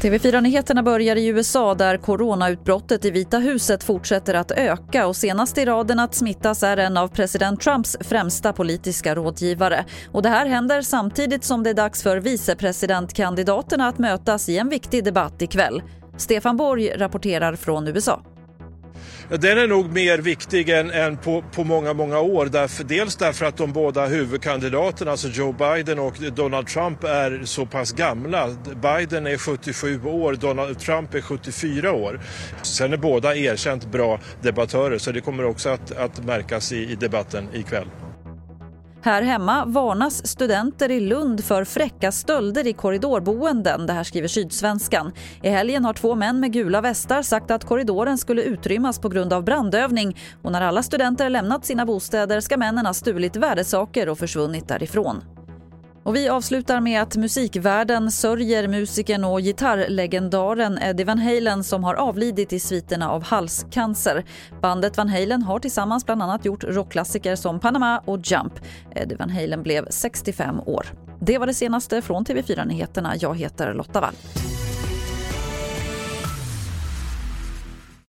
TV4-nyheterna börjar i USA där coronautbrottet i Vita huset fortsätter att öka och senast i raden att smittas är en av president Trumps främsta politiska rådgivare. Och det här händer samtidigt som det är dags för vicepresidentkandidaterna att mötas i en viktig debatt ikväll. Stefan Borg rapporterar från USA. Den är nog mer viktig än, än på, på, många, många år. Därför, dels därför att de båda huvudkandidaterna, alltså Joe Biden och Donald Trump, är så pass gamla. Biden är 77 år, Donald Trump är 74 år. Sen är båda erkänt bra debattörer så det kommer också att, att märkas i, i debatten ikväll. Här hemma varnas studenter i Lund för fräcka stölder i korridorboenden. Det här skriver Sydsvenskan. I helgen har två män med gula västar sagt att korridoren skulle utrymmas på grund av brandövning och när alla studenter lämnat sina bostäder ska männen ha stulit värdesaker och försvunnit därifrån. Och vi avslutar med att musikvärlden sörjer musikern och gitarrlegendaren Eddie Van Halen som har avlidit i sviterna av halscancer. Bandet Van Halen har tillsammans bland annat gjort rockklassiker som Panama och Jump. Eddie Van Halen blev 65 år. Det var det senaste från TV4 Nyheterna. Jag heter Lotta Wall.